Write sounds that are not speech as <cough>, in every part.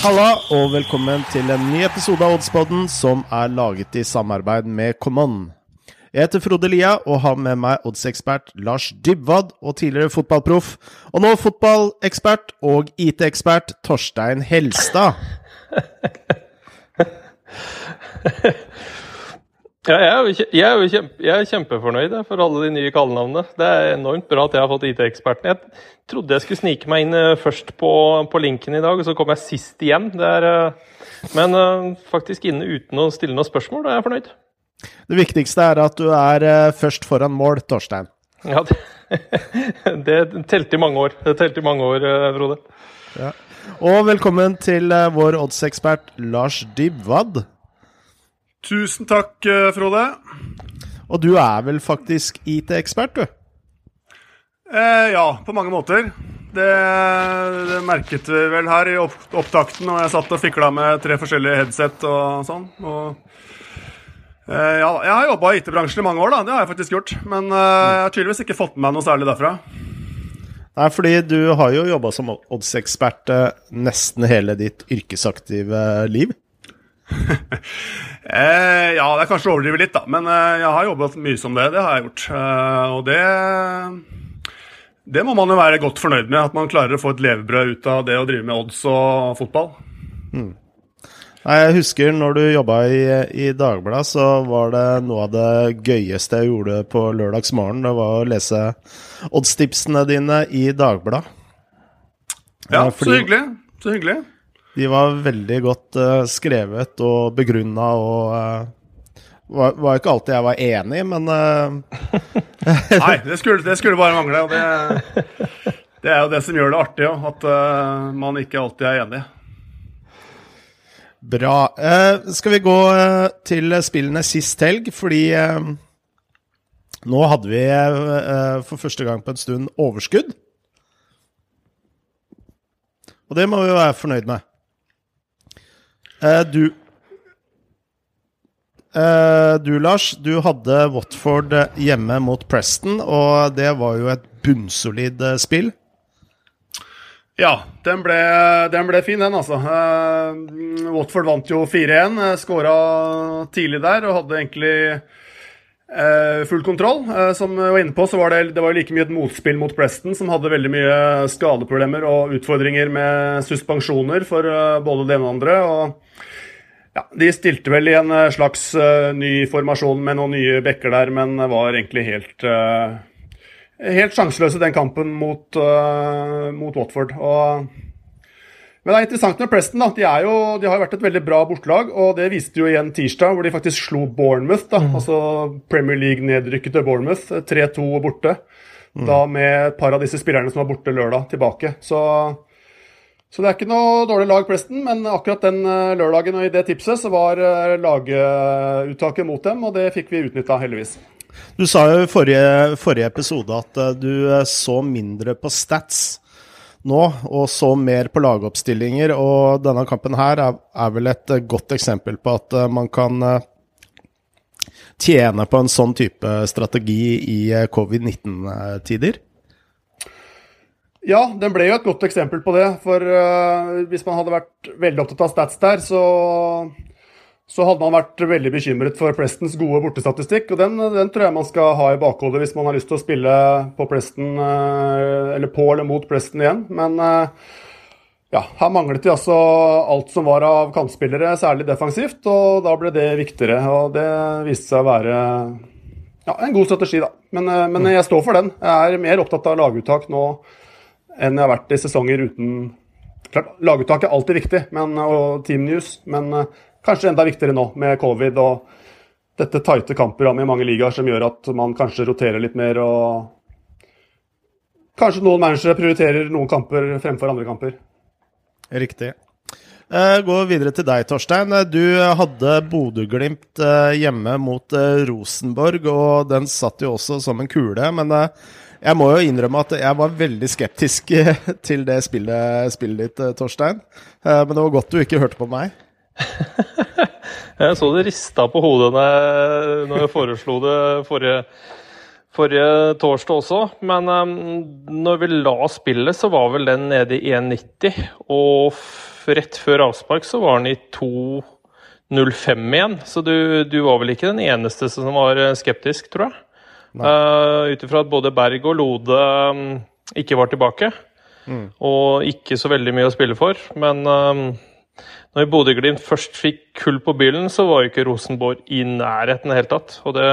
Halla, og velkommen til en ny episode av Oddspodden som er laget i samarbeid med Common. Jeg heter Frode Lia og har med meg oddsekspert Lars Dybwad og tidligere fotballproff, og nå fotballekspert og IT-ekspert Torstein Helstad. <laughs> Ja, jeg, er jo, jeg, er jo kjempe, jeg er kjempefornøyd for alle de nye kallenavnene. Det er enormt bra at jeg har fått IT-eksperten. Jeg trodde jeg skulle snike meg inn eh, først på, på linken i dag, og så kom jeg sist igjen. Det er, eh, men eh, faktisk inne uten å stille noen spørsmål, da er jeg fornøyd. Det viktigste er at du er først foran mål, Torstein. Ja, det, <laughs> det telte i mange år. Det telte i mange år, Frode. Ja. Og velkommen til vår oddsekspert Lars Dybwad. Tusen takk, eh, Frode. Og du er vel faktisk IT-ekspert, du? Eh, ja, på mange måter. Det, det merket vi vel her i opp, opptakten når jeg satt og fikla med tre forskjellige headset og sånn. Og, eh, ja, jeg har jobba i IT-bransjen i mange år, da. Det har jeg faktisk gjort. Men eh, jeg har tydeligvis ikke fått med meg noe særlig derfra. Nei, fordi du har jo jobba som oddsekspert eh, nesten hele ditt yrkesaktive liv. <laughs> Eh, ja, det er kanskje å overdrive litt, da. Men eh, jeg har jobbet mye som det. Det har jeg gjort. Eh, og det Det må man jo være godt fornøyd med. At man klarer å få et levebrød ut av det å drive med odds og fotball. Mm. Jeg husker når du jobba i, i Dagbladet, så var det noe av det gøyeste jeg gjorde på lørdagsmorgen. Det var å lese oddstipsene dine i Dagbladet. Ja, fordi... så hyggelig. Så hyggelig. De var veldig godt uh, skrevet og begrunna og uh, var, var ikke alltid jeg var enig, men eh, <laughs> Nei, det skulle, det skulle bare mangle. Og det, det er jo det som gjør det artig at man ikke alltid er enig. Bra. Skal vi gå til spillene sist helg? Fordi nå hadde vi for første gang på en stund overskudd. Og det må vi være fornøyd med. Eh, du eh, Du, Lars, du hadde Watford hjemme mot Preston, og det var jo et bunnsolid eh, spill. Ja, den ble, den ble fin, den, altså. Eh, Watford vant jo 4-1. Uh, Skåra tidlig der og hadde egentlig eh, full kontroll. Eh, som jeg var inne på, så var det, det var like mye et motspill mot Preston, som hadde veldig mye skadeproblemer og utfordringer med suspensjoner for eh, både det ene og andre. og ja, De stilte vel i en eh, slags uh, ny formasjon med noen nye bekker der, men var egentlig helt uh, Helt sjanseløse den kampen mot, uh, mot Watford. Og, men det er interessant med Preston. da, De, er jo, de har jo vært et veldig bra bortelag, og det viste jo igjen tirsdag, hvor de faktisk slo Bournemouth. da, altså Premier League-nedrykkede Bournemouth. 3-2 borte. Da med et par av disse spillerne som var borte lørdag, tilbake. Så så det er ikke noe dårlig lag, Preston, men akkurat den eh, lørdagen og i det tipset så var eh, laguttaket mot dem, og det fikk vi utnytta, heldigvis. Du sa jo i forrige, forrige episode at eh, du så mindre på stats nå, og så mer på lagoppstillinger. Og denne kampen her er, er vel et godt eksempel på at man kan tjene på en sånn type strategi i eh, covid-19-tider. Ja, den ble jo et godt eksempel på det. For uh, hvis man hadde vært veldig opptatt av stats der, så, så hadde man vært veldig bekymret for Prestons gode bortestatistikk. Og den, den tror jeg man skal ha i bakhodet hvis man har lyst til å spille på Preston, uh, eller på eller mot Preston igjen. Men uh, ja, her manglet de altså alt som var av kantspillere, særlig defensivt, og da ble det viktigere. Og det viste seg å være ja, en god strategi, da. Men, men jeg står for den. Jeg er mer opptatt av laguttak nå enn jeg har vært i sesonger uten Klart, Laguttak er alltid viktig, men, og team news, men eh, kanskje enda viktigere nå med covid og dette tighte kampprogrammet i mange ligaer som gjør at man kanskje roterer litt mer og Kanskje noen managere prioriterer noen kamper fremfor andre kamper. Riktig. Jeg Gå videre til deg, Torstein. Eh, Du hadde Bodø-Glimt eh, hjemme mot eh, Rosenborg, og den satt jo også som en kule. Men eh, jeg må jo innrømme at jeg var veldig skeptisk eh, <laughs> til det spillet, spillet ditt, eh, Torstein. Eh, Men det var godt du ikke hørte på meg. <laughs> Jeg så det rista på hodet når jeg, foreslo det forrige, forrige torsdag også. Men um, når vi la spillet, så var vel den nede i 1,90. Og rett før avspark så var den i 2,05 igjen. Så du, du, var vel ikke den eneste som var skeptisk, tror jeg. Uh, Ut ifra at både Berg og Lode um, ikke var tilbake. Mm. Og ikke så veldig mye å spille for. Men um, når Bodø-Glimt først fikk kull på bilen, så var jo ikke Rosenborg i nærheten i det hele tatt. Og det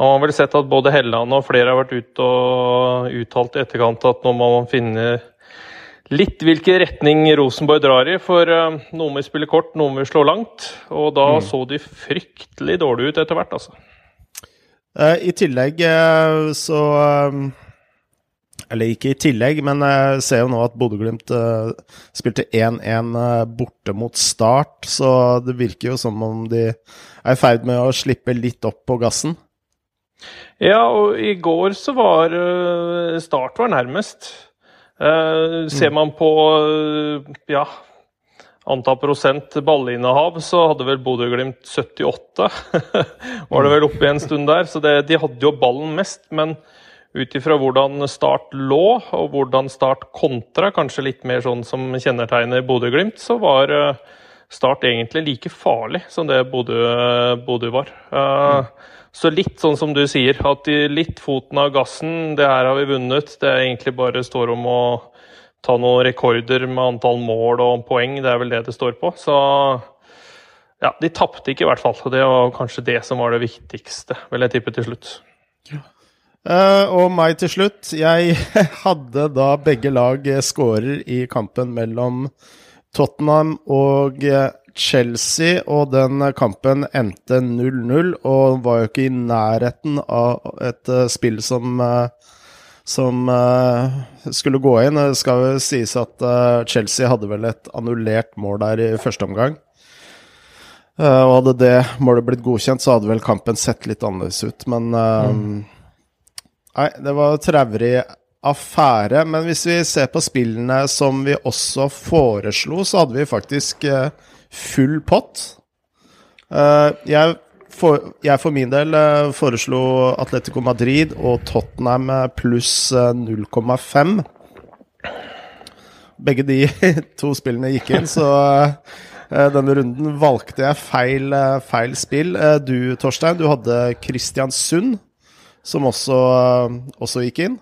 man har vel sett at både Helland og flere har vært ute og uttalt i etterkant at nå må man finne litt hvilken retning Rosenborg drar i. For uh, noen vil spille kort, noen vil slå langt. Og da mm. så de fryktelig dårlig ut etter hvert, altså. Uh, I tillegg uh, så eller ikke i tillegg, men jeg ser jo nå at Bodø-Glimt spilte 1-1 uh, borte mot Start, så det virker jo som om de er i ferd med å slippe litt opp på gassen. Ja, og i går så var Start var nærmest. ser mm. man på ja, antall prosent ballinnehav, så hadde vel Bodø-Glimt 78. <laughs> var det vel oppe en stund der. Så det, de hadde jo ballen mest, men ut ifra hvordan Start lå, og hvordan Start kontra, kanskje litt mer sånn som kjennetegner Bodø-Glimt, så var eh, Start egentlig like farlig som det Bodø, var. Mm. Så litt sånn som du sier, at litt foten av gassen, det her har vi vunnet. Det er egentlig bare står om å ta noen rekorder med antall mål og poeng, det er vel det det står på. Så ja, de tapte ikke i hvert fall. og Det var kanskje det som var det viktigste, vil jeg tippe til slutt. Uh, og meg til slutt. Jeg <laughs> hadde da begge lag skårer i kampen mellom Tottenham og eh, Chelsea, og den kampen endte 0-0 og var jo ikke i nærheten av et uh, spill som uh, som skulle gå inn. Det skal jo sies at Chelsea hadde vel et annullert mål der i første omgang. og hadde det målet blitt godkjent, så hadde vel kampen sett litt annerledes ut. Men mm. Nei, det var traurig affære. Men hvis vi ser på spillene som vi også foreslo, så hadde vi faktisk uh, full pott. Uh, jeg, for, jeg, for, min del uh, foreslo Atletico Madrid og Tottenham pluss 0,5. Begge de <laughs> to spillene gikk inn, så denne runden valgte jeg feil, feil spill. Du, Torstein, du hadde Kristiansund som også, eh, også gikk inn.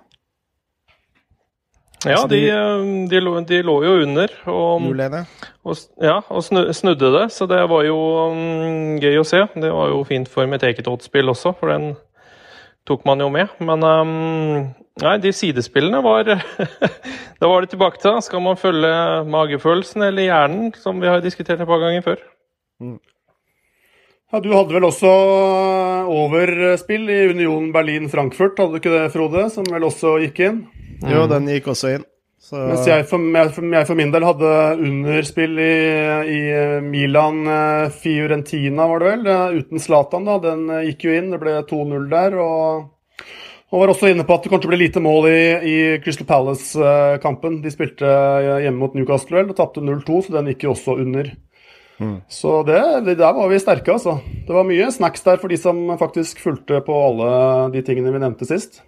Ja, de, de, lå, de, lå, jo under og, og, ja, og snudde det, så det var jo um, gøy å se. Det var jo fint for mitt eget oddspill også, for den tok man jo med. Men um, nei, de sidespillene var <laughs> Da var det tilbake til. Skal man følge magefølelsen eller hjernen, som vi har diskutert et par ganger før? Mm. Ja, Du hadde vel også eh, overspill i Union Berlin-Frankfurt, hadde du ikke det, Frode? Som vel også gikk inn? Mm. Jo, den gikk også inn. Så... Mens jeg for, jeg, jeg for, min del hadde underspill i, i Milan eh, Fiorentina, var det vel? Uten Zlatan, da. Den eh, gikk jo inn. Det ble 2-0 der. og... Og var også inne på at det kanskje til å bli lite mål i, i Crystal Palace-kampen. De spilte hjemme mot Newcastle vel, og tapte 0-2, så den gikk jo også under. Mm. Så det, det, der var vi sterke, altså. Det var mye snacks der for de som faktisk fulgte på alle de tingene vi nevnte sist.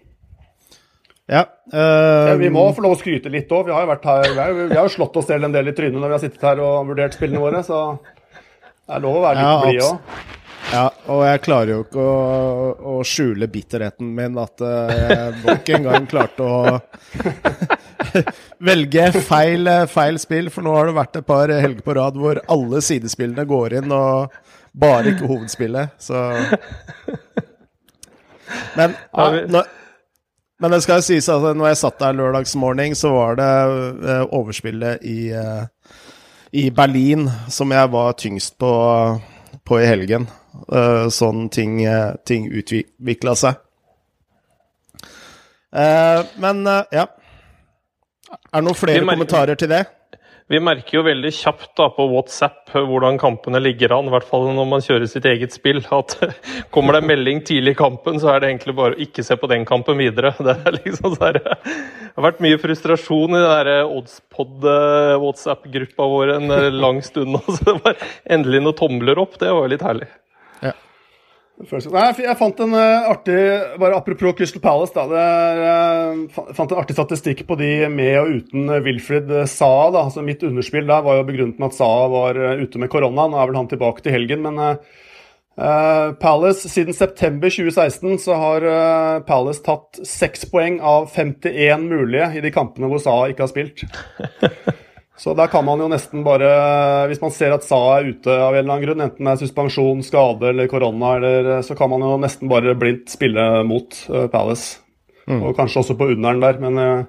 Ja, uh, vi må få lov å skryte litt òg. Vi har jo vært her, vi har, vi har slått oss selv en del i trynet når vi har sittet her og vurdert spillene våre, så det er lov å være litt ja, blid òg. Ja, og jeg klarer jo ikke å, å skjule bitterheten min at uh, jeg nok en gang klarte å velge feil, feil, spill. For nå har det vært et par helger på rad hvor alle sidespillene går inn, og bare ikke hovedspillet. Så Men, når, men det skal sies at når jeg satt der lørdagsmorgen, så var det uh, overspillet i, uh, i Berlin som jeg var tyngst på, på i helgen. Sånn ting, ting utvikla seg. Men ja. Er det noen flere kommentarer til det? Vi merker jo veldig kjapt da, på WhatsApp hvordan kampene ligger an, i hvert fall når man kjører sitt eget spill. at <laughs> Kommer det en melding tidlig i kampen, så er det egentlig bare å ikke se på den kampen videre. <laughs> Det, liksom det har vært mye frustrasjon i den Oddspod-WhatsApp-gruppa vår en lang stund nå. <laughs> så det var Endelig noen tomler opp, det var litt herlig. Nei, jeg fant en uh, artig Bare apropos Crystal Palace, da. Det, jeg fant en artig statistikk på de med og uten Wilfred Saa. da, altså Mitt underspill der var jo begrunnet med at Saa var ute med korona. Nå er vel han tilbake til helgen, men uh, Palace Siden september 2016 så har uh, Palace tatt seks poeng av 51 mulige i de kampene hvor Saa ikke har spilt. <laughs> Så der kan man jo nesten bare, hvis man ser at Sa er ute av en eller annen grunn, enten det er suspensjon, skade eller korona, eller, så kan man jo nesten bare blindt spille mot uh, Palace. Mm. Og kanskje også på underen der, men uh,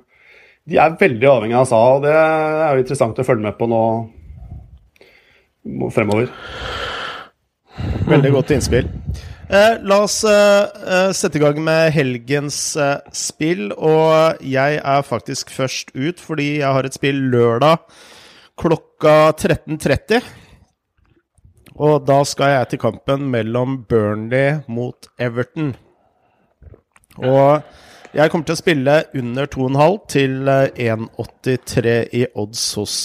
de er veldig avhengig av Sa, og det er jo interessant å følge med på nå fremover. Veldig godt innspill. Eh, la oss eh, eh, sette i gang med helgens spill. Og jeg er faktisk først ut fordi jeg har et spill lørdag klokka 13.30. Og da skal jeg til kampen mellom Burnley mot Everton. Og jeg kommer til å spille under 2,5 til 1,83 eh, i odds hos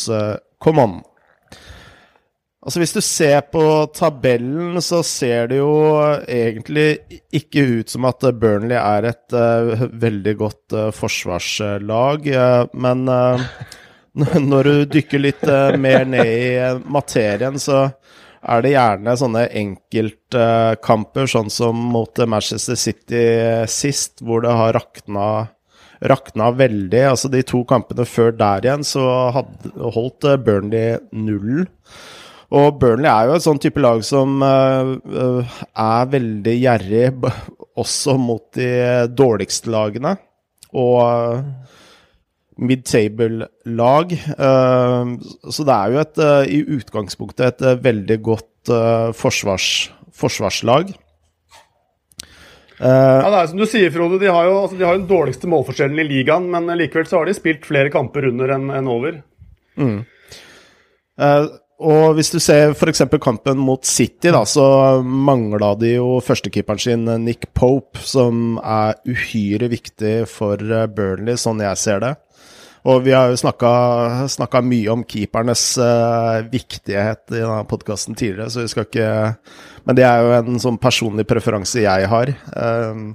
Command. Altså Hvis du ser på tabellen, så ser det jo egentlig ikke ut som at Burnley er et uh, veldig godt uh, forsvarslag. Uh, men <laughs> når du dykker litt mer ned i materien, så er det gjerne sånne enkeltkamper, sånn som mot Manchester City sist, hvor det har rakna, rakna veldig. Altså De to kampene før der igjen, så hadde, holdt Burnley nullen. Og Burnley er jo et sånn type lag som uh, er veldig gjerrig også mot de dårligste lagene. Og uh, mid-table-lag. Så det er jo et, i utgangspunktet et veldig godt forsvars, forsvarslag. ja, det er som du sier, Frode. De har jo altså, de har den dårligste målforskjellen i ligaen, men likevel så har de spilt flere kamper under enn en over. Mm. Og hvis du ser f.eks. kampen mot City, da, så mangla de jo førstekeeperen sin, Nick Pope, som er uhyre viktig for eh, Burnley, sånn jeg ser det. Og vi har jo snakka mye om keepernes uh, viktighet i denne podkasten tidligere, så vi skal ikke Men det er jo en sånn personlig preferanse jeg har. Uh,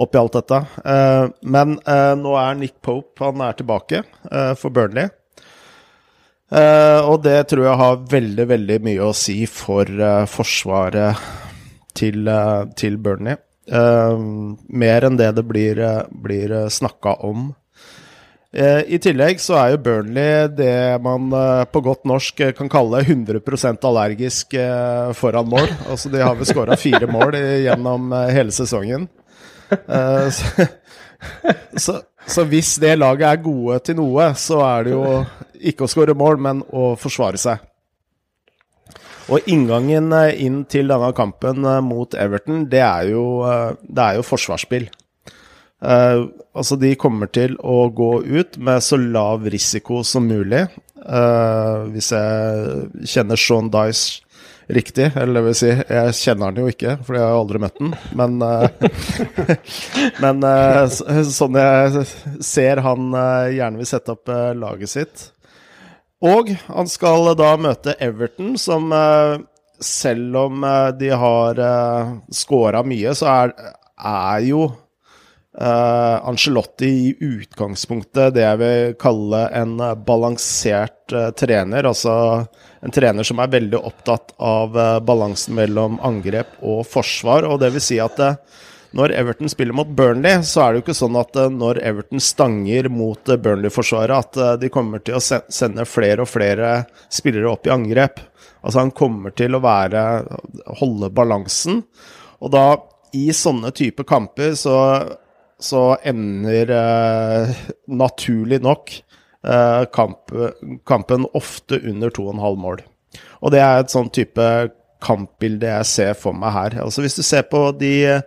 oppi alt dette. Uh, men nå er Nick Pope han er tilbake for Burnley. Uh, og det tror jeg har veldig, veldig mye å si for uh, forsvaret til, uh, til Burnley. mer enn det det blir, blir snakka om. I tillegg så er jo Burnley det man på godt norsk kan kalle 100% allergisk foran mål. Altså de har vel skåra fire mål gjennom hele sesongen. Så, så hvis det laget er gode til noe, så er det jo ikke å skåre mål, men å forsvare seg. Og inngangen eh, inn til denne kampen eh, mot Everton, det er jo, eh, det er jo forsvarsspill. Uh, altså, de kommer til å gå ut med så lav risiko som mulig. Uh, hvis jeg kjenner Sean Dice riktig. Eller det vil si, jeg kjenner han jo ikke, for jeg har aldri møtt han. Men, uh, <laughs> men uh, sånn jeg ser han uh, gjerne vil sette opp laget sitt. Og han skal da møte Everton, som selv om de har scora mye, så er, er jo Uh, Angelotti i utgangspunktet det jeg vil kalle en balansert uh, trener. Altså en trener som er veldig opptatt av uh, balansen mellom angrep og forsvar. Og det vil si at når Everton spiller mot Burnley, så er det jo ikke sånn at når Everton stanger mot Burnley-forsvaret, at de kommer til å sende flere og flere spillere opp i angrep. Altså han kommer til å være holde balansen. Og da, i sånne type kamper, så så ender eh, naturlig nok eh, kamp, kampen ofte under 2,5 mål. Og det er et sånn type kampbilde jeg ser for meg her. Altså Hvis du ser på de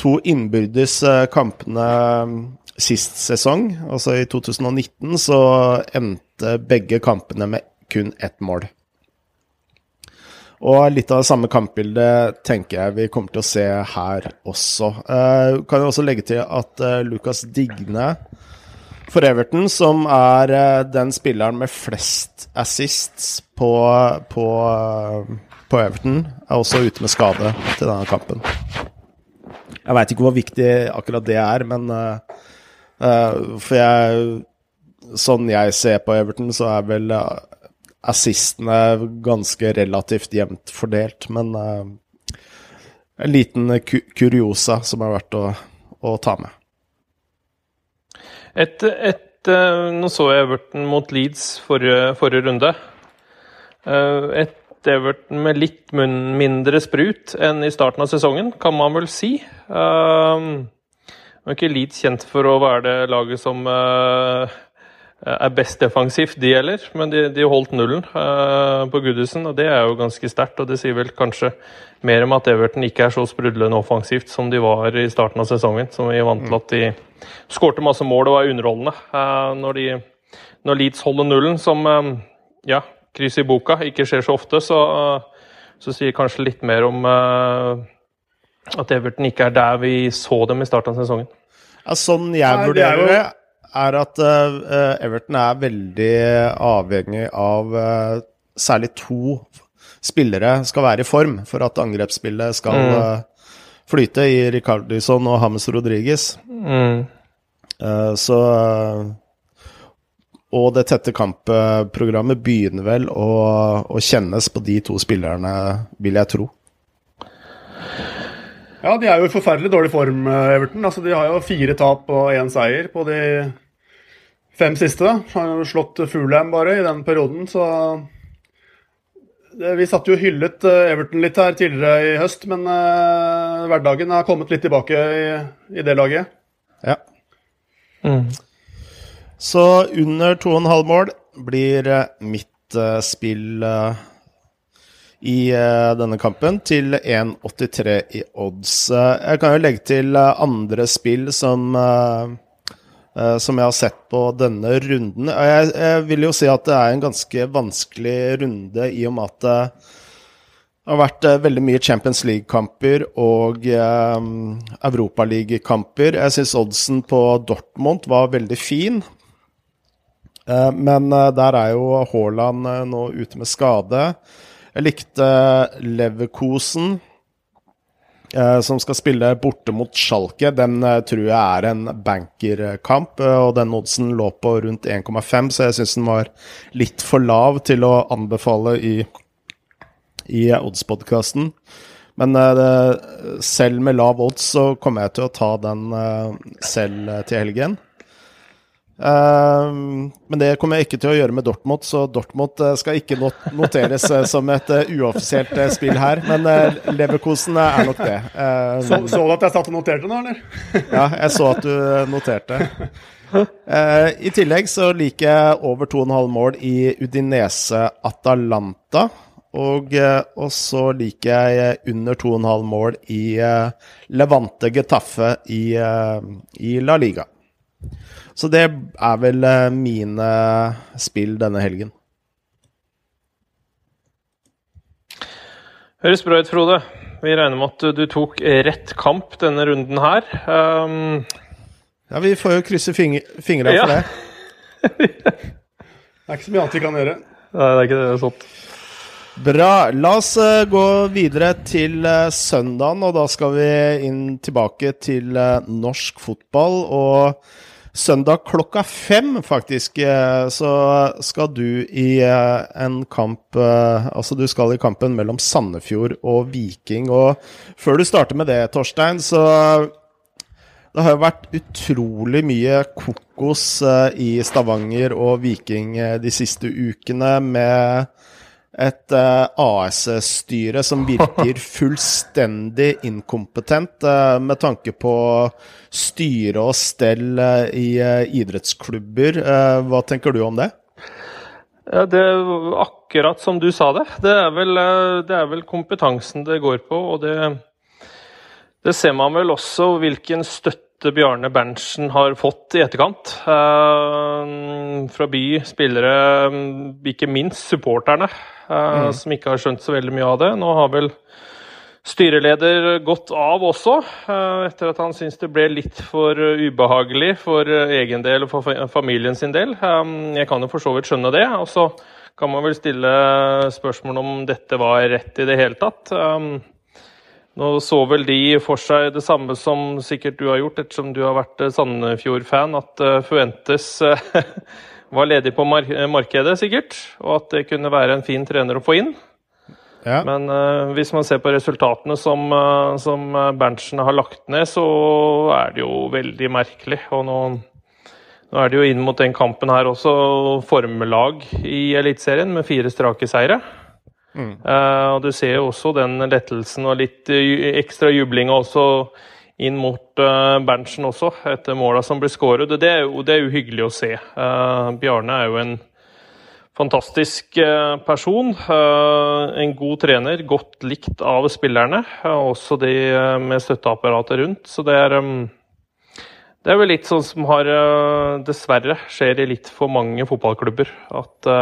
to innbyrdes eh, kampene mm, sist sesong, altså i 2019, så endte begge kampene med kun ett mål. Og litt av det samme kampbildet tenker jeg vi kommer til å se her også. Uh, kan jo også legge til at uh, Lukas Digne for Everton, som er uh, den spilleren med flest assists på, på, uh, på, Everton, er også ute med skade til denne kampen. Jeg veit ikke hvor viktig akkurat det er, men For jeg Sånn jeg ser på Everton, så er vel assistene ganske relativt jevnt fordelt, men en liten kuriosa som er verdt å, å ta med. Et, et, eh, nå så jeg Everton mot Leeds forrige, forrige runde. Eh, et Everton med litt mindre sprut enn i starten av sesongen, kan man vel si. Uh, er ikke Leeds kjent for å være det laget som er best defensivt, de heller. Men de, de holdt nullen uh, på Goodison, og det er jo ganske sterkt. Og det sier vel kanskje mer om at Everton ikke er så sprudlende offensivt som de var i starten av sesongen. Som vi er vant til at de skårte masse mål og var underholdende. Uh, når, de, når, Leeds holder nullen, som uh, ja, kryss i boka ikke skjer så ofte, så, så sier kanskje litt mer om at Everton ikke er der vi så dem i starten av sesongen. Ja, sånn jeg vurderer det, er at uh, Everton er veldig avhengig av uh, særlig to spillere skal være i form for at angrepsspillet skal mm. uh, flyte i Ricardison og Hames Rodriguez. Mm. så Og det tette kampprogrammet begynner vel å, å kjennes på de to spillerne, vil jeg tro. Ja, de er jo i forferdelig dårlig form, Everton. Altså, de har jo fire tap og én seier på de fem siste. da. Har slått Fulheim bare i den perioden, så Vi satt jo hyllet eh, Everton litt her tidligere i høst, men uh, hverdagen har kommet litt tilbake i, i det laget. Ja. Mm. Så under 2,5 mål blir mitt uh, spill i denne kampen til 1,83 i odds. jeg kan jo legge til andre spill som som jeg har sett på denne runden. Jeg, jeg, vil jo si at det er en ganske vanskelig runde i og med at det har vært uh, veldig mye Champions League-kamper og eh, Europaliga-kamper. Jeg syns oddsen på Dortmund var veldig fin. Uh, men der er jo Haaland nå ute med skade. Jeg likte Leverkosen Eh, som skal spille borte mot Schalke. Den eh, tror jeg er en bankerkamp, eh, og den oddsen lå på rundt 1,5, så jeg syns den var litt for lav til å anbefale i, i oddspodkasten. Men selv med lav odds så kommer jeg til å ta den selv til helgen. Ehm, men det kommer jeg ikke til å gjøre med Dortmund, så Dortmund eh, skal ikke noteres eh, som et uh, uoffisielt spill her. Men Leverkosen er nok det. Ehm, så, så, du at jeg satt og noterte nå, eller? <laughs> ja, jeg så at du noterte. I tillegg så liker jeg over 2,5 mål i Udinese Atalanta. Og, og, så liker jeg under 2,5 mål i Levante Getafe i, i La Liga. Så det er vel eh, mine spill denne helgen. Høres bra ut, Frode. Vi regner med at du tok rett kamp denne runden her. Um... Ja, vi får jo krysse fing fingra ja. for det. <laughs> det er ikke så mye annet vi kan gjøre. Nei, det er ikke det. det er sånt. Bra. La oss uh, gå videre til uh, søndagen, og da skal vi inn tilbake til uh, norsk fotball. Og Søndag klokka fem, faktisk, eh, så skal du i eh, en kamp eh, Altså, du skal i kampen mellom Sandefjord og Viking. Og før du starter med det, Torstein, så det har jo vært utrolig mye kokos i Stavanger og Viking de siste ukene med et uh, AS-styre som virker <laughs> fullstendig inkompetent uh, med tanke på styre og stell uh, i idrettsklubber. hva tenker du om det? Ja, det er akkurat som du sa det. Det er vel, det er vel kompetansen det går på. og det, det ser man vel også hvilken støtte Bjarne Berntsen har fått i etterkant. fra by, spillere, ikke minst supporterne. Eh, mm. som ikke har skjønt så veldig mye av det. Nå har vel styreleder gått av også, eh, etter at han syns det ble litt for ubehagelig for egen del og for familien sin del. Jeg kan jo for så vidt skjønne det. Og så kan man vel stille spørsmål om dette var rett i det hele tatt. Nå så vel de for seg det samme som sikkert du har gjort, ettersom du har vært Sandefjord-fan, at Fuentes <laughs> var ledig på markedet, sikkert, og at det kunne være en fin trener å få inn. Ja. Men uh, hvis man ser på resultatene som, uh, som Berntsen har lagt ned, så er det jo veldig merkelig. Og nå, nå er det jo inn mot den kampen her også formelag i Eliteserien med fire strake seire. Mm. Uh, og du ser jo også den lettelsen og litt ekstra jubling også inn mot uh, Berntsen også, etter måla som blir skåret. Det er jo det er jo hyggelig å se. Bjarne er jo en fantastisk eh, person. Eh, en god trener, godt likt av spillerne. Også de eh, med støtteapparatet rundt. Så det er, det er vel litt sånn som har Dessverre skjer i litt for mange fotballklubber. At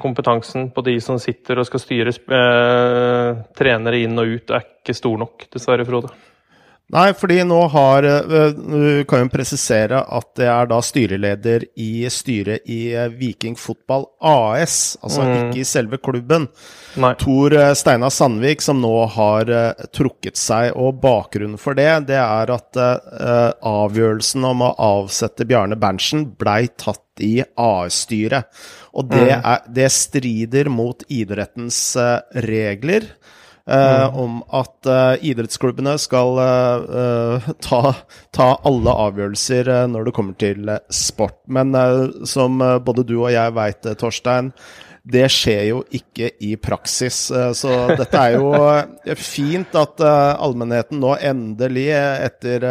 kompetansen på de som sitter og skal styre trenere inn og ut, er ikke stor nok, dessverre, Frode. Nei, fordi nå har eh, Du kan jo presisere at det er da styreleder i styret i eh, Viking Fotball AS, altså mm. ikke i selve klubben. Nei. Tor eh, Steinar Sandvik som nå har trukket seg, og bakgrunnen for det, det er at avgjørelsen om å avsette Bjarne Berntsen blei tatt i AS-styret. Og det, mm. er, det, strider mot idrettens uh, regler. Uh, om at uh, idrettsklubbene skal uh, ta, ta, alle avgjørelser når det kommer til sport. Men som både du og jeg veit, Torstein, det skjer jo ikke i praksis. så <laughs> dette er jo fint at allmennheten nå endelig, etter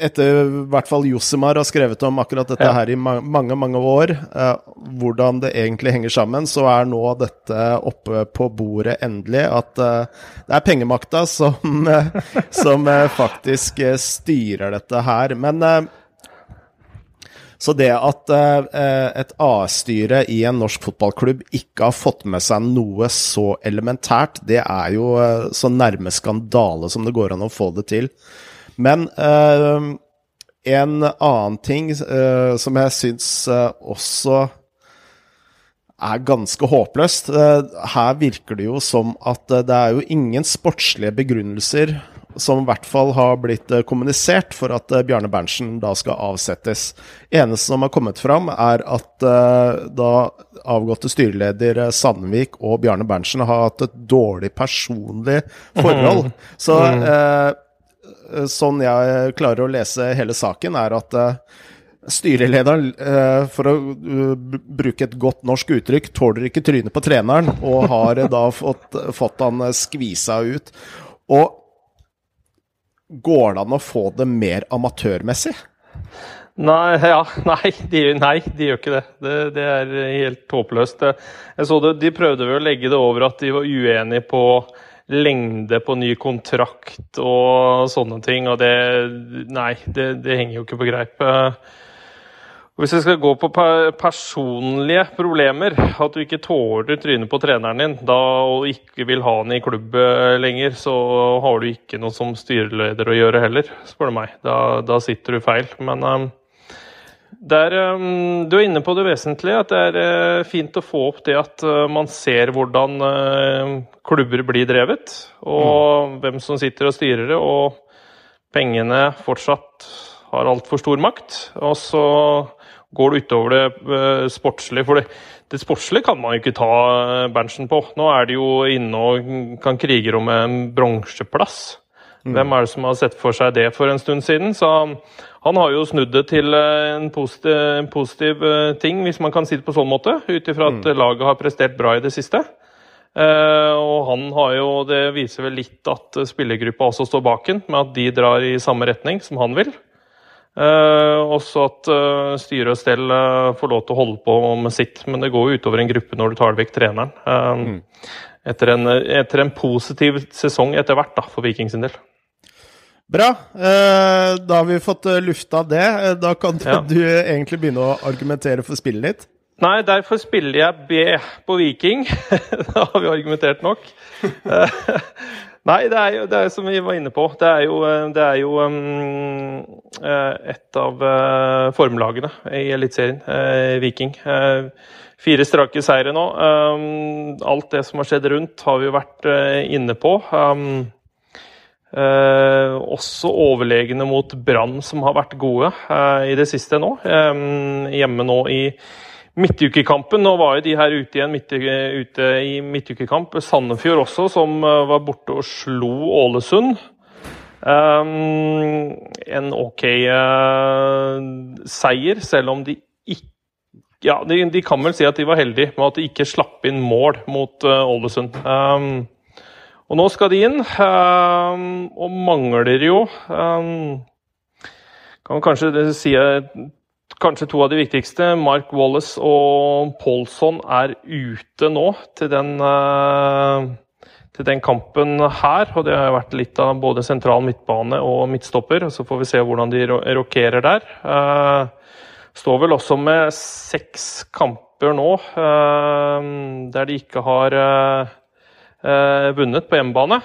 etter hvert fall Josimar har skrevet om akkurat dette ja. her i mange, mange år, eh, hvordan det egentlig henger sammen, så er nå dette oppe på bordet endelig. At eh, det er pengemakta som, eh, som eh, faktisk eh, styrer dette her. Men så det at et A-styre i en norsk fotballklubb ikke har fått med seg noe så elementært, det er jo så nærme skandale som det går an å få det til. Men uh, en annen ting uh, som jeg syns uh, også er ganske håpløst Her virker det jo som at det er jo ingen sportslige begrunnelser som i hvert fall har blitt kommunisert for at Bjarne Berntsen da skal avsettes. Eneste som har kommet fram, er at da avgåtte styreleder Sandvik og Bjarne Berntsen har hatt et dårlig personlig forhold. Mm. Så mm. Eh, sånn jeg klarer å lese hele saken, er at uh, styrelederen, uh, for å bruke et godt norsk uttrykk, tåler ikke trynet på treneren, og har da fått, fått han skvisa ut. Og går det an å få det mer amatørmessig? Nei, ja, nei, de, nei, de gjør ikke det. det. det. er helt håpløst. Jeg så det, De prøvde vel å legge det over at de var uenige på lengde på ny kontrakt og sånne ting. Og det Nei, det, det henger jo ikke på greip. Hvis jeg skal gå på personlige problemer, at du ikke tåler trynet på treneren din da, og ikke vil ha han i klubb eh, lenger, så har du ikke noe som styreleder å gjøre heller, spør du meg. Da, da sitter du feil. Men um, der, um, du er inne på det vesentlige, at det er uh, fint å få opp det at uh, man ser hvordan uh, klubber blir drevet, og mm. hvem som sitter og styrer det, og pengene fortsatt har altfor stor makt. Og så går det utover det sportslige. For det, det sportslige kan man jo ikke ta Berntsen på. Nå er de jo inne og kan krige om en bronseplass. Mm. Hvem er det som har sett for seg det for en stund siden? Så han har jo snudd det til eh, en positiv, en positiv eh, ting, hvis man kan si det på sånn måte, ut ifra at mm. laget har prestert bra i det siste. Uh, og han har jo, Det viser vel litt at spillergruppa også står bak ham, med at de drar i samme retning som han vil. Uh, også at uh, styre og stell får lov til å holde på med sitt, men det går jo utover en gruppe når du tar vekk treneren. Mm. Etter, en, etter, en, positiv sesong etter hvert da, for Viking sin del. Bra. Eh, da har vi fått eh, lufta det. Eh, da kan ja. <laughs> du egentlig begynne å argumentere for spillet ditt. Nei, derfor spiller jeg B på Viking. <laughs> da har vi argumentert nok. <laughs> Nei, det er jo det er som vi var inne på. Det er jo, det er jo um, et av uh, formlagene i Eliteserien, uh, Viking. Uh, fire strake seire nå. Um, alt det som har skjedd rundt, har vi jo vært inne på. Um, også overlegne mot Brann, som har vært gode i det siste nå. hjemme nå i Midtukekampen, nå var jo de her ute, igjen, midt, ute i midtukekamp. Sandefjord også, som eh, var borte og slo Ålesund. Um, en OK uh, seier, selv om de ikke Ja, de, de, kan vel si at de var heldige med at de ikke slapp inn mål mot uh, Ålesund. Um, og nå skal de inn, um, og mangler jo Kan kanskje si kanskje to av de viktigste. Mark Wallace og Paulson er ute nå til den, eh, til den kampen her. Og det har vært litt av både sentral midtbane og midtstopper. Så får vi se hvordan de rokerer der. Eh, står vel også med seks kamper nå eh, der de ikke har vunnet på hjemmebane.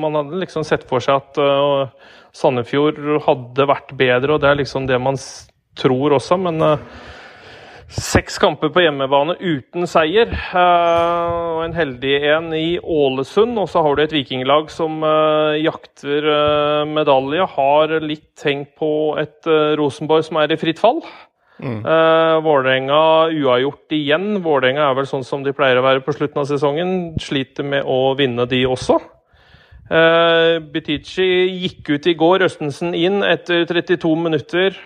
Man hadde liksom sett for seg at Sandefjord hadde vært bedre, og det er liksom det man tror også, men Seks kamper på hjemmebane uten seier. Og en heldig en i Ålesund. Og så har du et vikinglag som jakter medalje. Har litt tenkt på et Rosenborg som er i fritt fall. Mm. Vålerenga uavgjort igjen. Vålerenga er vel sånn som de pleier å være på slutten av sesongen. Sliter med å vinne, de også. Uh, Butichi gikk ut i går, Østensen inn etter 32 minutter.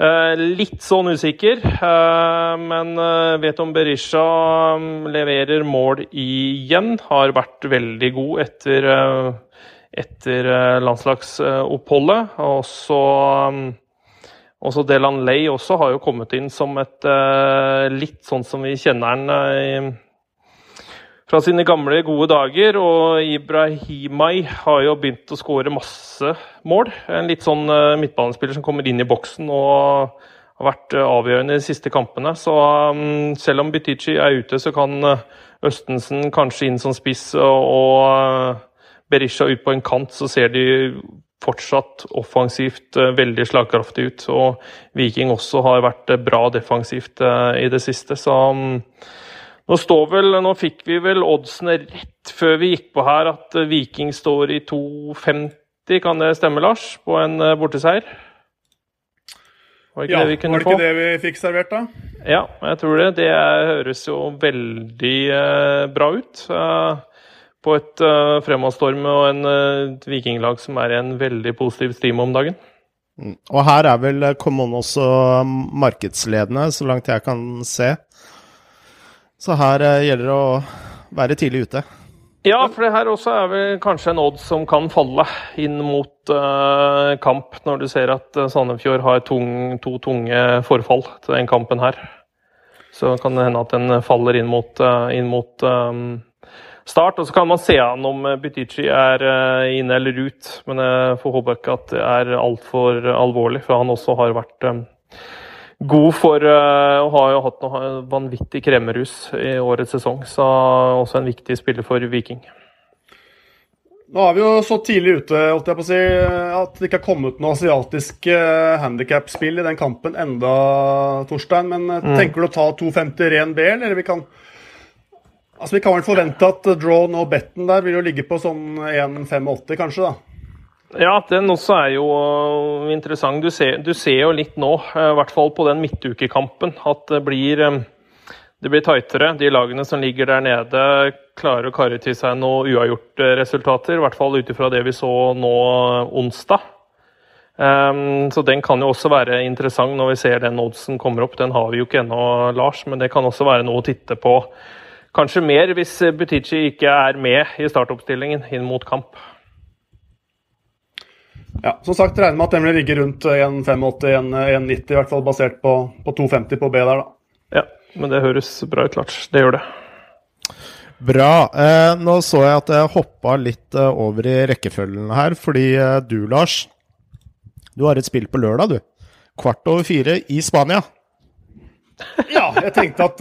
Uh, litt sånn usikker, uh, men uh, vet om Berisha um, leverer mål igjen. Har vært veldig god etter, etter landslagsoppholdet. Og så mm, også Delan Lay også har jo kommet inn som et litt sånn som vi kjenner han fra sine gamle, gode dager. Og Ibrahimay har jo begynt å skåre masse mål. En litt sånn uh, midtbanespiller som kommer inn i boksen og har vært avgjørende de siste kampene. Så um, selv om Butichi er ute, så kan Østensen kanskje inn som spiss og Berisha ut på en kant, så ser de fortsatt offensivt veldig slagkraftig ut. Og Viking også har vært bra defensivt i det siste. Så nå nå, vel, nå fikk vi vel oddsene rett før vi gikk på her at eh, Viking står i 2,50, kan det stemme, Lars? På en eh, borteseier? Var ikke ja, det vi kunne? Var det ikke det vi fikk servert, da? Ja, jeg tror det. Det høres jo veldig bra ut. Uh, på et uh, fremadstorm og en uh, vikinglag som er i en veldig positiv stime om dagen. Mm. Og her er vel Common også markedsledende, så langt jeg kan se. Så her uh, gjelder det å være tidlig ute. Ja, for det her også er vel kanskje en odds som kan falle inn mot uh, kamp, når du ser at Sandefjord har tung, to tunge forfall til den kampen her. Så kan det hende at den faller inn mot, inn mot um, start. Og så kan man se an om Butichi er inne eller ut, men jeg får håpe ikke at det er altfor alvorlig, for han også har vært god for å og har jo hatt noe vanvittig kremmerus i årets sesong. Så også en viktig spiller for Viking. Nå er vi jo så tidlig ute holdt jeg på å si, at det ikke har kommet noe asiatisk handikapspill i den kampen enda, Torstein. Men mm. tenker du å ta 2,50 ren B, eller vi kan Altså Vi kan vel forvente at drawn og betten der vil jo ligge på sånn 1,85 kanskje, da? Ja, den også er jo interessant. Du ser, du ser jo litt nå, uh, i hvert fall på den midtukekampen, at det blir, um, det blir tightere. De lagene som ligger der nede, klarer å karre til seg noe uavgjorte resultater. I hvert fall ut ifra det vi så nå uh, onsdag. Um, så den kan jo også være interessant når vi ser den oddsen kommer opp. Den har vi jo ikke ennå, Lars, men det kan også være noe å titte på. Kanskje mer hvis Butichi ikke er med i startoppstillingen inn mot kamp. Ja, som sagt regner med at den vil ligge rundt 1,85-1,90, i hvert fall basert på, på 2,50 på B der, da. Ja, men det høres bra ut, klart. Det gjør det. Bra. Eh, nå så jeg at jeg hoppa litt eh, over i rekkefølgen her, fordi eh, du, Lars, du har et spill på lørdag, du. Kvart over fire i Spania. Ja, jeg tenkte, at,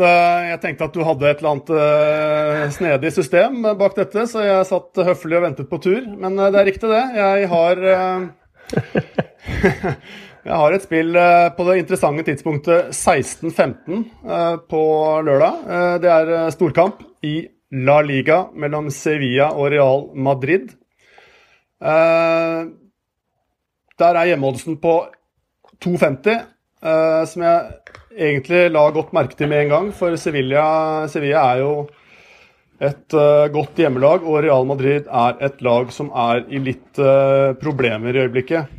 jeg tenkte, at, du hadde et eller annet snedig system bak dette, så jeg satt høflig og ventet på tur. Men det er riktig, det. Jeg har <laughs> Jeg har et spill på det interessante tidspunktet 16.15 på lørdag. Det er storkamp i La Liga mellom Sevilla og Real Madrid. Der er hjemmeoddsen på 2,50, som jeg egentlig la godt merke til med en gang, for Sevilla, Sevilla er jo et uh, godt hjemmelag, og Real Madrid er et lag som er i litt uh, problemer i øyeblikket.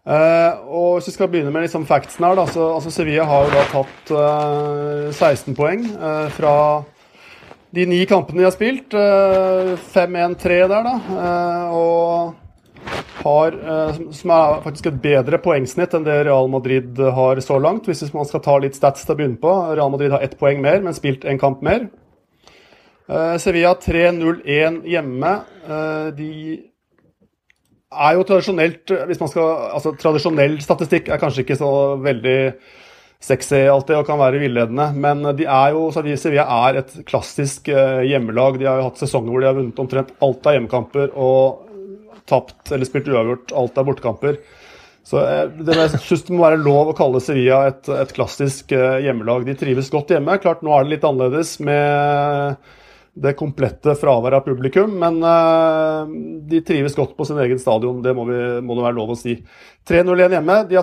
Uh, og Hvis vi skal begynne med liksom factsen her, da, så altså Sevilla har jo da tatt 16 poeng fra de ni kampene de har spilt. 5-1-3 der, da. og har, eh, som er faktisk et bedre poengsnitt enn det Real Madrid har så langt. Hvis man skal ta litt stats til å begynne på. Real Madrid har ett poeng mer, men spilt en kamp mer. Eh, Sevilla 3-0-1 hjemme. Eh, de er jo tradisjonelt hvis man skal, altså Tradisjonell statistikk er kanskje ikke så veldig sexy alltid og kan være villedende, men de er jo, Sevilla er et klassisk hjemmelag. De har jo hatt sesonger hvor de har vunnet omtrent alt av hjemmekamper. og tapt eller spilt uavgjort. Alt er bortekamper. Så eh, det, jeg synes det må være lov å kalle Sevilla et, et klassisk eh, hjemmelag. De trives godt hjemme. Klart nå er det litt annerledes med det komplette fraværet av publikum, men uh, de trives godt på sin egen stadion. Det må, vi, må det være lov å si. 3-0-1 hjemme. De,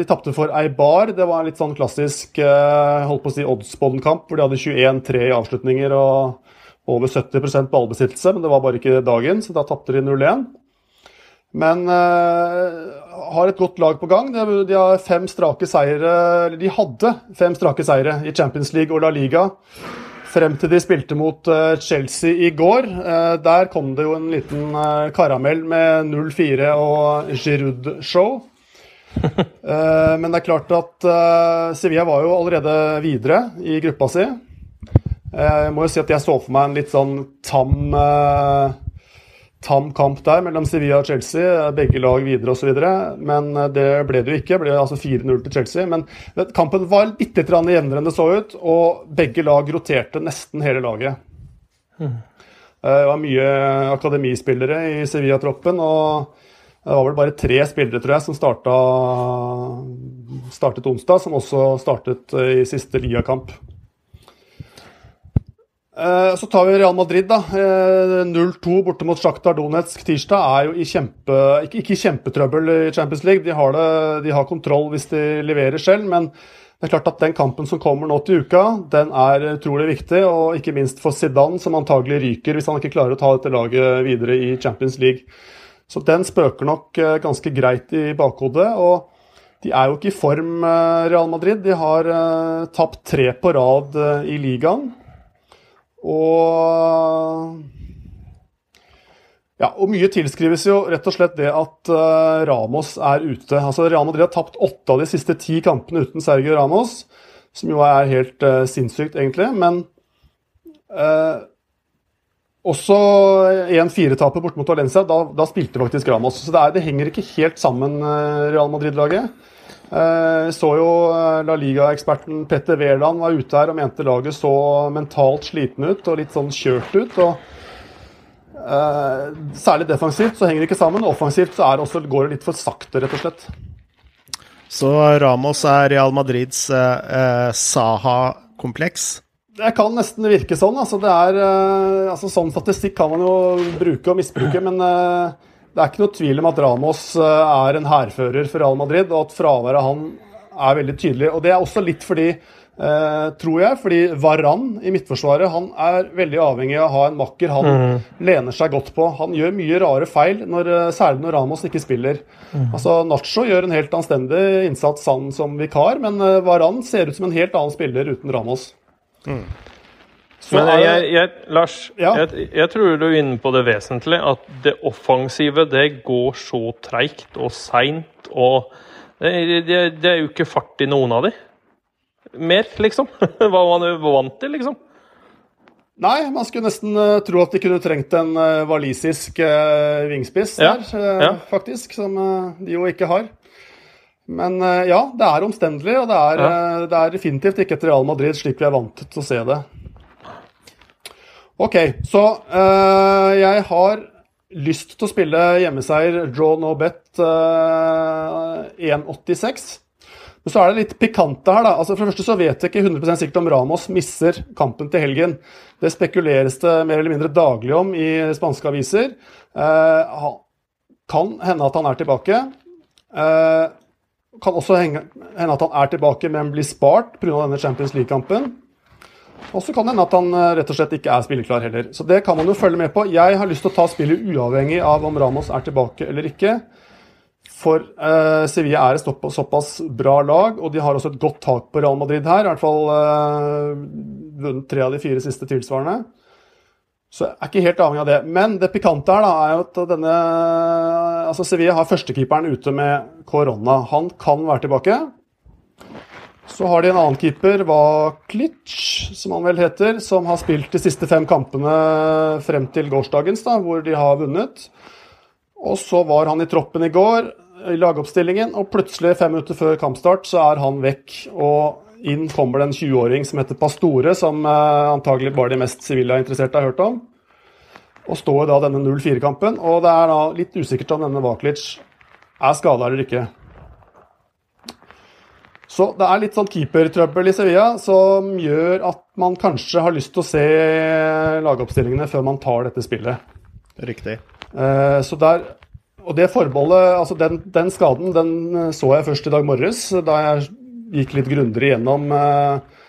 de tapte for Eibar. Det var en litt sånn klassisk holdt på å si oddsbånd-kamp, hvor de hadde 21-3 i avslutninger og over 70% ballbesittelse, men det var bare ikke dagen, så da tapte de 0-1. Men uh, har et godt lag på gang. De, de, har fem strake seire De hadde fem strake seire i Champions League og La Liga frem til de spilte mot uh, Chelsea i går. Uh, der kom det jo en liten karamell med 0-4 og Giroud-show. <laughs> men det er klart at Sevilla var jo allerede videre i gruppa si. Jeg må jo si at jeg så for meg en litt sånn tam tam kamp der mellom Sevilla og Chelsea. Begge lag videre osv. Men eh, det ble det jo ikke. Det ble altså 4-0 til Chelsea. Men kampen var litt jevnere enn det så ut, og begge lag roterte nesten hele laget. Mm. Det var mye akademispillere i Sevilla-troppen. og det var vel bare tre spillere tror jeg, som starta, startet onsdag, som også startet eh, i siste ligakamp. Eh, så tar vi Real Madrid. da. 0-2 eh, borte mot Sjaktar Donetsk tirsdag er jo i kjempe, ikke, ikke kjempetrøbbel i Champions League. De har, det, de har, kontroll hvis de leverer selv, men det er klart at den kampen som kommer nå til uka, den er utrolig viktig. Og ikke minst for Zidane, som antagelig ryker hvis han ikke klarer å ta dette laget videre i Champions League. Så den spøker nok eh, ganske greit i bakhodet. og de er jo ikke i form, Real Madrid. De har tapt tre på rad i ligaen. Og ja, og Mye tilskrives jo rett og slett det at uh, Ramos er ute. Altså Real Madrid har tapt åtte av de siste ti kampene uten Sergio Ramos, som jo er helt uh, sinnssykt, egentlig. Men uh, også 1-4-tapet bort mot Valencia, da, da, spilte faktisk Ramos. Så det, er, det henger ikke helt sammen, Real Madrid-laget. Eh, så jo eh, La Liga-eksperten Petter Wæland var ute her og mente laget så mentalt sliten ut og litt sånn kjørt ut. og uh, Særlig defensivt så henger det ikke sammen. Offensivt så også, går det litt for sakte, rett og slett. Så Ramos er Real Madrids uh, Saha-kompleks? Det kan nesten virke sånn. Altså, det er, uh, altså, sånn statistikk kan man jo bruke og misbruke, men det er ikke noe tvil om at Ramos eh, er en hærfører for Real Madrid, og at fraværet av han er veldig tydelig. Og Det er også litt fordi, eh, tror jeg, fordi Varan i midtforsvaret han er veldig avhengig av å ha en makker han mm. lener seg godt på. Han gjør mye rare feil, når, eh, særlig når Ramos ikke spiller. Mm. Altså, Nacho gjør en helt anstendig innsats han som vikar, men Varan ser ut som en helt annen spiller uten Ramos. Mm. Men jeg, jeg, Lars, ja. jeg, jeg, tror du er inne på det vesentlige. At det offensive det går så treigt og seint. Og det, det, det, er jo ikke fart i noen av de. Mer, liksom. <laughs> Hva man er vant til, liksom. Nei, man skulle nesten uh, tro at de kunne trengt en uh, walisisk uh, vingspiss ja. der, ja. faktisk. Som de jo ikke har. Men ja, det er omstendelig, og det er, det er definitivt ikke et Real Madrid slik vi er vant til å se det. Ok, så uh, jeg har lyst til å spille hjemmeseier draw no bet uh, 1,86. Men så er det litt pikante her. da. Altså For det første så vet jeg ikke 100% sikkert om Ramos misser kampen til helgen. Det spekuleres det mer eller mindre daglig om i spanske aviser. Uh, kan hende at han er tilbake. Uh, kan også hende at han er tilbake, men blir spart pga. denne Champions League-kampen. Og så kan det hende at han eh, rett og slett ikke er spilleklar heller. Så det kan man jo følge med på. Jeg har lyst til å ta spillet uavhengig av om Ramos er tilbake eller ikke. For eh, Sevilla er et såpass bra lag, og de har også et godt tak på Real Madrid her. I hvert fall eh, vunnet tre av de fire siste tilsvarende. Så jeg er ikke helt avhengig av det. Men det pikante her da, er jo at denne altså Sevilla har førstekeeperen ute med korona. Han kan være tilbake. Så har de en annen keeper, Vaklic, som han vel heter, som har spilt de siste fem kampene frem til gårsdagens, da, hvor de har vunnet. Og så var han i troppen i går, i lagoppstillingen, og plutselig, fem minutter før kampstart, så er han vekk. Og inn kommer det en 20-åring som heter Pastore, som eh, antagelig bare de mest Sevilla-interesserte har hørt om. Og står da denne 0-4-kampen. Og det er da litt usikkert om denne Vaklic er skada eller ikke. Så det er litt sånn keepertrøbbel i Sevilla som gjør at man kanskje har lyst til å se lagoppstillingene før man tar dette spillet. Riktig. Eh, så der, og det forbeholdet, altså den, den skaden, den eh, så jeg først i dag morges, da jeg gikk litt grundigere gjennom eh,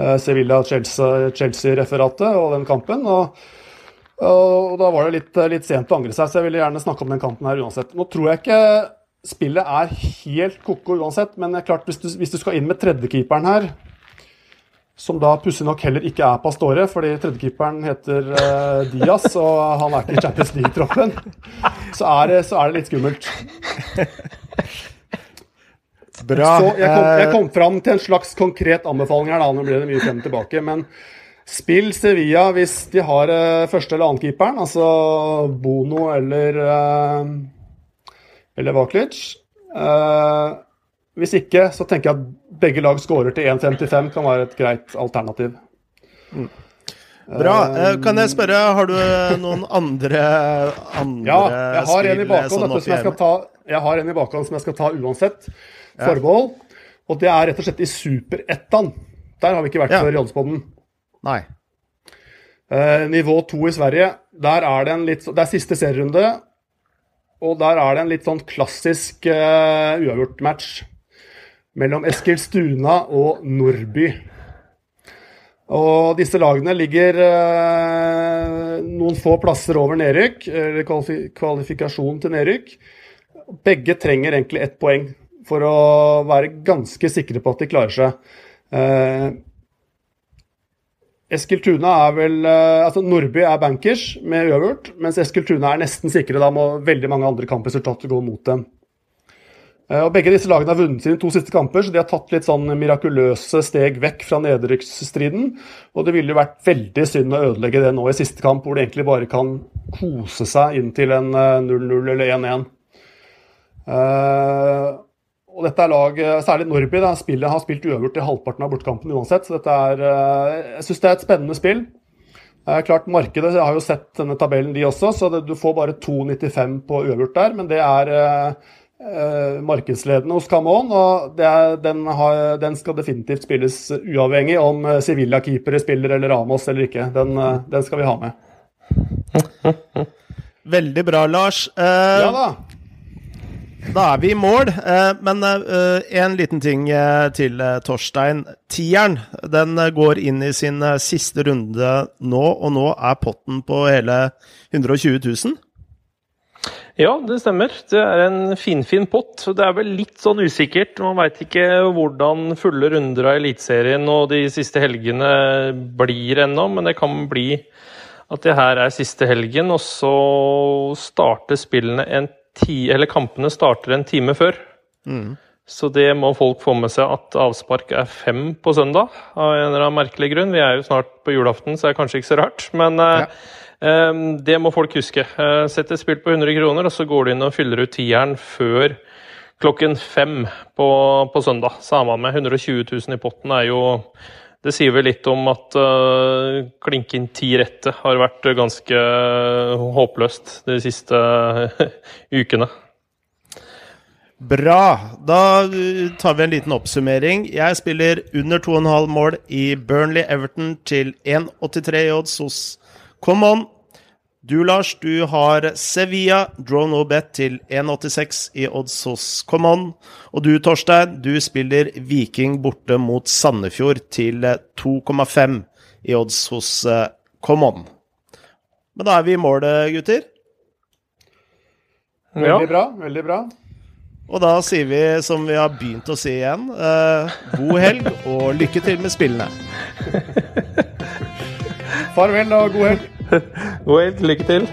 eh, Sevilla-Chelsea-referatet og den kampen. Og, og da var det litt, litt sent å angre seg, så jeg ville gjerne snakke om den kampen her uansett. Nå tror jeg ikke spillet er helt ko-ko uansett, men det er klart hvis du, hvis du skal inn med tredjekeeperen her, som da pussig nok heller ikke er Pastore, fordi tredjekeeperen heter uh, Diaz, og han er ikke i Champions League-troppen, så, er så er det litt skummelt. Bra. Så jeg kom, jeg Eh, kom fram til en slags konkret anbefaling her, da. Nå blir det mye frem og tilbake. Men spill Sevilla hvis de har eh, første- eller annenkeeperen, altså Bono eller eh, eller Vaklic. Eh, hvis ikke, så tenker jeg at begge lag scorer til 1,55 kan være et greit alternativ. Bra. Eh, kan jeg spørre, har du noen andre, andre Ja, jeg har en i bakhånd sånn som jeg skal ta, jeg har en i bakhånd som jeg skal ta uansett. Forbehold. Og det er rett og slett i Super-Ettan. Der har vi ikke vært Ja. før i Oddsboden. Nei. Eh, nivå to i Sverige, der er det en litt Det er siste serierunde, og der er det en litt sånn klassisk uh, uavgjort-match mellom Eskilstuna og Nordby. Og disse lagene ligger uh, noen få plasser over nedrykk, eller kvalifi kvalifikasjon til nedrykk. Begge trenger egentlig ett poeng for å være ganske sikre på at de klarer seg. Eh, Eskiltuna er vel eh, Altså Nordby er bankers med uavgjort, mens Eskiltuna er nesten sikre. Da må veldig mange andre kampresultater gå mot dem. Eh, Og Begge disse lagene har vunnet sine to siste kamper, så de har tatt litt sånn mirakuløse steg vekk fra nedrykksstriden. Og det ville jo vært veldig synd å ødelegge det nå i siste kamp, hvor de egentlig bare kan kose seg inn til en eh, 0-0 eller 1-1. Eh, og dette er lag, eh, særlig Norby, da, spillet har spilt uavgjort i halvparten av bortekampen uansett. Så dette er, eh, jeg syns det er et spennende spill. Eh, klart Markedet har jo sett denne tabellen, de også, så det, du får bare 2,95 på uavgjort der. Men det er eh, eh, markedsledende hos Camon, og det er, den, har, den skal definitivt spilles uavhengig om Sevilla-keepere spiller eller Ramos eller ikke. Den, den skal vi ha med. <laughs> Veldig bra, Lars. Ja da. Da er vi i mål, eh, men eh, en liten ting eh, til Torstein. Tieren den går inn i sin siste runde nå, og nå er potten på hele 120 000. Ja, det stemmer. Det er en finfin pott. Det er vel litt sånn usikkert. Man veit ikke hvordan fulle runder av Eliteserien og de siste helgene blir ennå, men det kan bli at det her er siste helgen, og så starter spillene en ti, eller kampene starter en time før. Så det må folk få med seg at avspark er fem på søndag, av en eller annen merkelig grunn. Vi er jo snart på julaften, så det er kanskje ikke så rart. Men ja. eh, det må folk huske. Eh, Sett et spill på 100 kroner, og så går du inn og fyller ut tieren før klokken fem på, på søndag. Så er man med 120 000 i potten. er jo det sier vel litt om at uh, klinke inn ti rette har vært ganske håpløst de siste <laughs> ukene. Bra. Da tar vi en liten oppsummering. Jeg spiller under 2,5 mål i Burnley Everton til 1,83 i odds hos Come On. Du, Lars, du har Sevilla, draw no bet til 1,86 i odds hos Common. Og du, Torstein, du spiller Viking borte mot Sandefjord til 2,5 i odds hos Come Common. Men da er vi i mål, gutter. Veldig bra. Veldig bra. Og da sier vi som vi har begynt å si igjen, eh, god helg og lykke til med spillene. Farvel og god helg. <laughs> God helg. Lykke til.